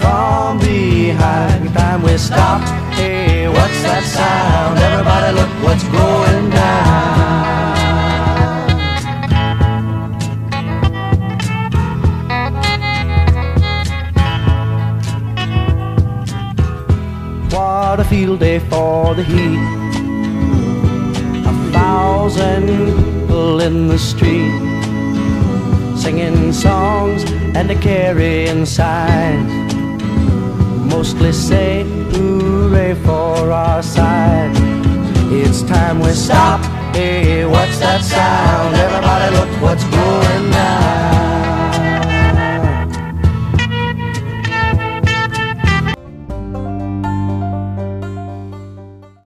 from behind. Time we stop. Hey, what's that sound? Everybody look what's going down. What a field day for the heat. A thousand people in the street singing songs and a carrying signs. Mostly say hooray for our side. It's time we stop. Hey, what's that sound? Everybody look what's going.